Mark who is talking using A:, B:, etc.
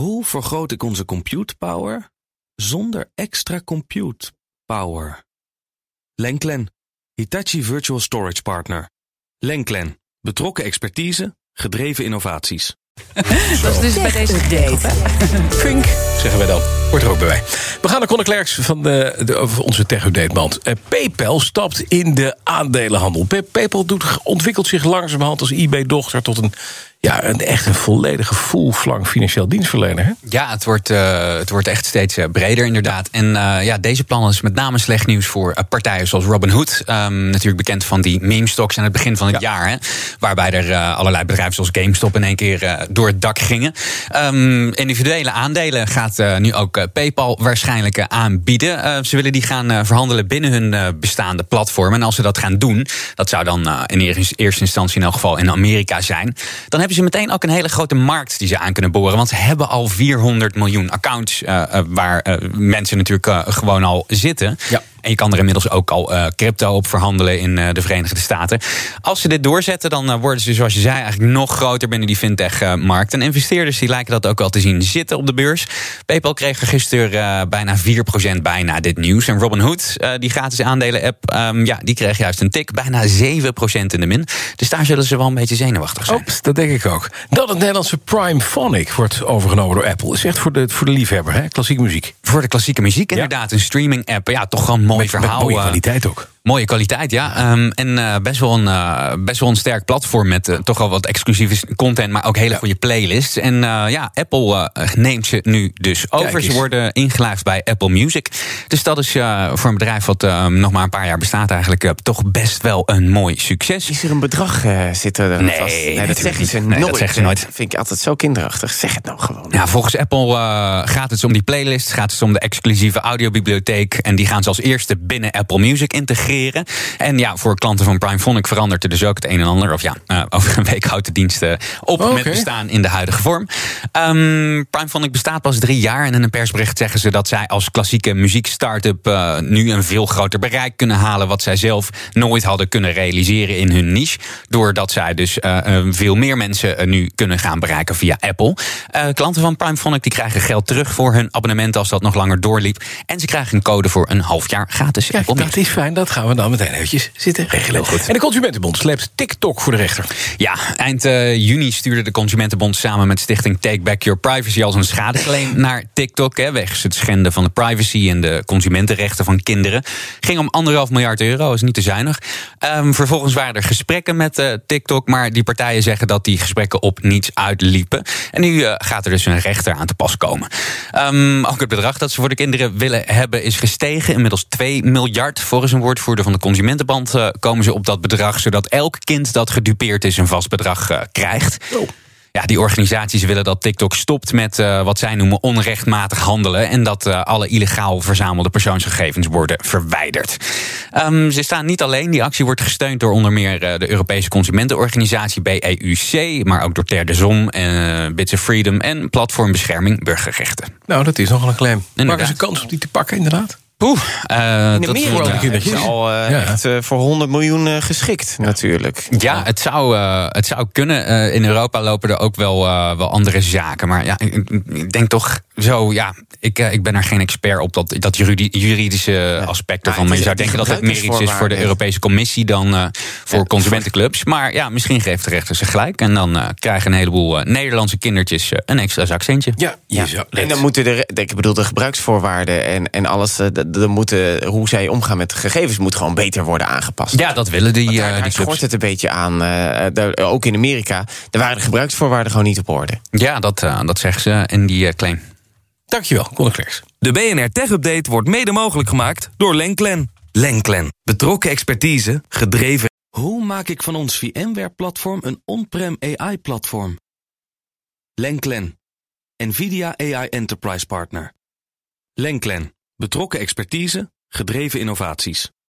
A: Hoe vergroot ik onze compute power zonder extra compute power? Lenklen, Hitachi Virtual Storage Partner. Lenklen, betrokken expertise, gedreven innovaties.
B: Dat is dus bij deze
C: update.
D: Fink, zeggen wij dan. Wordt er ook bij wij. We gaan naar Conor Klerks van de, onze tech-update-band. Eh, PayPal stapt in de aandelenhandel. Pa- PayPal doet, ontwikkelt zich langzamerhand als eBay-dochter... tot een, ja, een echt een volledige full-flank financieel dienstverlener. Hè?
E: Ja, het wordt, eh, het wordt echt steeds eh, breder inderdaad. En eh, ja, deze plannen is met name slecht nieuws voor partijen zoals Robinhood. Ehm natuurlijk bekend van die meme-stocks aan het begin van het jaar. Hè, waarbij er allerlei bedrijven zoals GameStop in één keer door het dak gingen. Ehm, individuele aandelen gaat nu ook PayPal waarschijnlijk aanbieden. Ze willen die gaan verhandelen binnen hun bestaande platform. En als ze dat gaan doen, dat zou dan in eerste eerste instantie in elk geval in Amerika zijn. Dan hebben ze meteen ook een hele grote markt die ze aan kunnen boren. Want ze hebben al 400 miljoen accounts eh, eh, waar eh, mensen natuurlijk gewoon al zitten.
D: Ja.
E: En je kan er inmiddels ook al eh, crypto op verhandelen in eh, de Verenigde Staten. Als ze dit doorzetten, dan eh, worden ze, zoals je zei, eigenlijk nog groter binnen die fintech-markt. En investeerders die lijken dat ook wel te zien zitten op de beurs. PayPal kreeg er gisteren bijna 4% bij na dit nieuws. En Robinhood, die gratis aandelen-app, ehm, ja, die kreeg juist een tik. Bijna 7% in de min. Dus daar zullen ze wel een beetje zenuwachtig zijn.
D: Ops, dat denk ik ook. Dat het Nederlandse Prime Phonic wordt overgenomen door Apple. Is echt voor de, voor de liefhebber, hè? klassieke muziek.
E: Voor de klassieke muziek inderdaad. Een streaming-app. Ja, toch gewoon mooi
D: Met- met
E: verhaal.
D: mooie
E: eh,
D: kwaliteit ook.
E: Mooie kwaliteit, ja. Ehm, en eh, best, wel een, eh, best wel een sterk platform met eh, toch wel wat exclusieve content, maar ook hele goede playlists. En ja, Apple neemt ze nu dus over. Ze worden ingelijfd bij Apple Music. Dus dat is voor een bedrijf wat nog maar een paar jaar bestaat eigenlijk toch best wel een mooi succes.
F: Is er een bedrag zitten er
E: Nee,
F: vast? Nee, dat zeggen ze.
E: Nee, dat
F: nooit.
E: zeggen ze nooit.
F: Vind ik altijd zo kinderachtig. Zeg het nou gewoon.
E: Ja, volgens Apple gaat het om die playlist, gaat het om de exclusieve audiobibliotheek. En die gaan ze als eerste binnen Apple Music integreren. En ja, voor klanten van Prime Phonic verandert er dus ook het een en ander. Of ja, eh, over een week houdt de dienst eh, op met bestaan in de huidige vorm. Ehm Prime Phonic bestaat pas drie jaar. En in een persbericht zeggen ze dat zij als klassieke muziek-startup eh, nu een veel groter bereik kunnen halen. Wat zij zelf nooit hadden kunnen realiseren in hun niche. Doordat zij dus veel meer mensen nu kunnen gaan bereiken via Apple. Klanten van Prime Phonic die krijgen geld terug voor hun abonnement als dat nog langer doorliep. En ze krijgen een code voor een half jaar gratis. Apple
D: dat is fijn. Dat gaan we dan meteen eventjes zitten regelen.
E: Goed.
D: En de Consumentenbond sleept TikTok voor de rechter.
E: Ja, eind eh, juni stuurde de Consumentenbond samen met stichting Take Back Your Privacy als een schadeclaim naar TikTok. Hè, wegens het schenden van de privacy en de consumentenrechten van kinderen. Ging om anderhalf miljard euro, is niet te zuinig. Ehm, vervolgens waren er gesprekken met eh, TikTok, maar die partijen zeggen dat die gesprekken op niets uitliepen. En nu eh, gaat er dus een rechter aan te pas komen. Ehm, ook het bedrag dat ze voor de kinderen willen hebben is gestegen. Inmiddels 2 miljard. Volgens een woordvoerder van de Consumentenband eh, komen ze op dat bedrag, zodat elk kind dat gedupeerd is een vast bedrag eh, krijgt. Ja, die organisaties willen dat TikTok stopt met eh, wat zij noemen onrechtmatig handelen. En dat alle illegaal verzamelde persoonsgegevens worden verwijderd. Ehm, ze staan niet alleen. Die actie wordt gesteund door onder meer de Europese Consumentenorganisatie BEUC. Maar ook door Ter de eh, Bits of Freedom en Platform Bescherming Burgerrechten.
D: Nou, dat is nogal een claim. Maar
E: Inderdaad.
D: is een kans om die te pakken, inderdaad.
E: Poeh, eh,
F: In
E: dat-
D: de
F: is
D: kindertjes.
F: al eh,
D: Ja.
F: echt eh, voor 100 miljoen geschikt, natuurlijk.
E: Ja, het zou, het zou kunnen. In Europa lopen er ook wel, wel andere zaken. Maar ja, ik denk toch zo, ja, ik, eh, ik ben er geen expert op dat, dat juridi- juridische aspect ervan.
F: het
E: Maar je zou denken dat het meer iets is voor de. Europese Commissie dan eh, voor
F: Ja,
E: consumentenclubs. Maar ja, misschien geeft de rechter zich gelijk. En dan eh, krijgen een heleboel Nederlandse kindertjes een extra zakcentje.
D: Ja, zou-
F: En dan moeten de, ik bedoel, de gebruiksvoorwaarden en, en alles, eh, de, de moeten, hoe zij omgaan met de gegevens, moet gewoon beter worden aangepast.
E: Ja, dat willen die, eh,
F: daar, daar
E: die
F: schort
E: clubs.
F: het een beetje aan. eh, daar- ook in Amerika, daar waren de gebruiksvoorwaarden gewoon niet op orde.
E: Ja, dat, dat zeggen ze in die claim.
D: Dankjewel, Conor Klerks.
A: De BNR Tech Update wordt mede mogelijk gemaakt door Lenklen. Lenklen. Betrokken expertise, gedreven. Hoe maak ik van ons VMware-platform een on-prem AI-platform? Lenklen. NVIDIA AI Enterprise Partner. Lenklen. Betrokken expertise, gedreven innovaties.